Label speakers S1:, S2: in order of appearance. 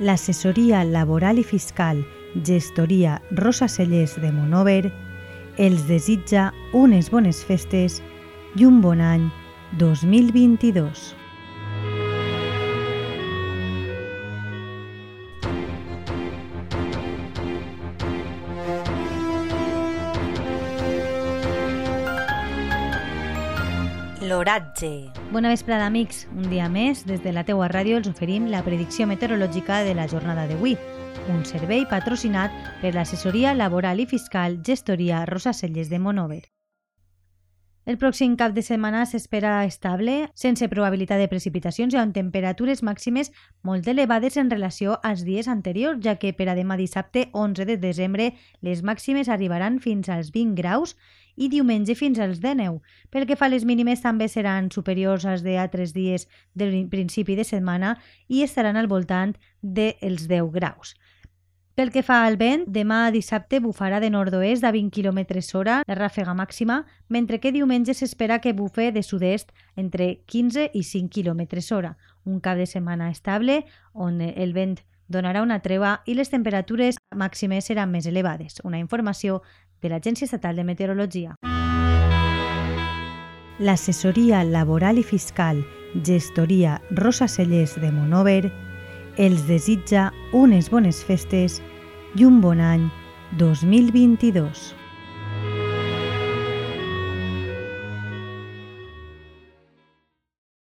S1: l'assessoria laboral i fiscal Gestoria Rosa Cellers de Monover els desitja unes bones festes i un bon any 2022.
S2: L'oratge.
S1: Bona vesprada, amics. Un dia més, des de la teua ràdio, els oferim la predicció meteorològica de la jornada d'avui, un servei patrocinat per l'assessoria laboral i fiscal Gestoria Rosa Celles de Monover. El pròxim cap de setmana s'espera estable, sense probabilitat de precipitacions i amb temperatures màximes molt elevades en relació als dies anteriors, ja que per a demà dissabte 11 de desembre les màximes arribaran fins als 20 graus i diumenge fins als 19. Pel que fa a les mínimes també seran superiors als d'altres dies del principi de setmana i estaran al voltant dels 10 graus. Pel que fa al vent, demà dissabte bufarà de nord-oest a 20 km hora la ràfega màxima, mentre que diumenge s'espera que bufe de sud-est entre 15 i 5 km hora. Un cap de setmana estable on el vent donarà una treva i les temperatures màximes seran més elevades. Una informació de l'Agència Estatal de Meteorologia. L'assessoria laboral i fiscal Gestoria Rosa Cellers de Monover els desitja unes bones festes i un bon any 2022.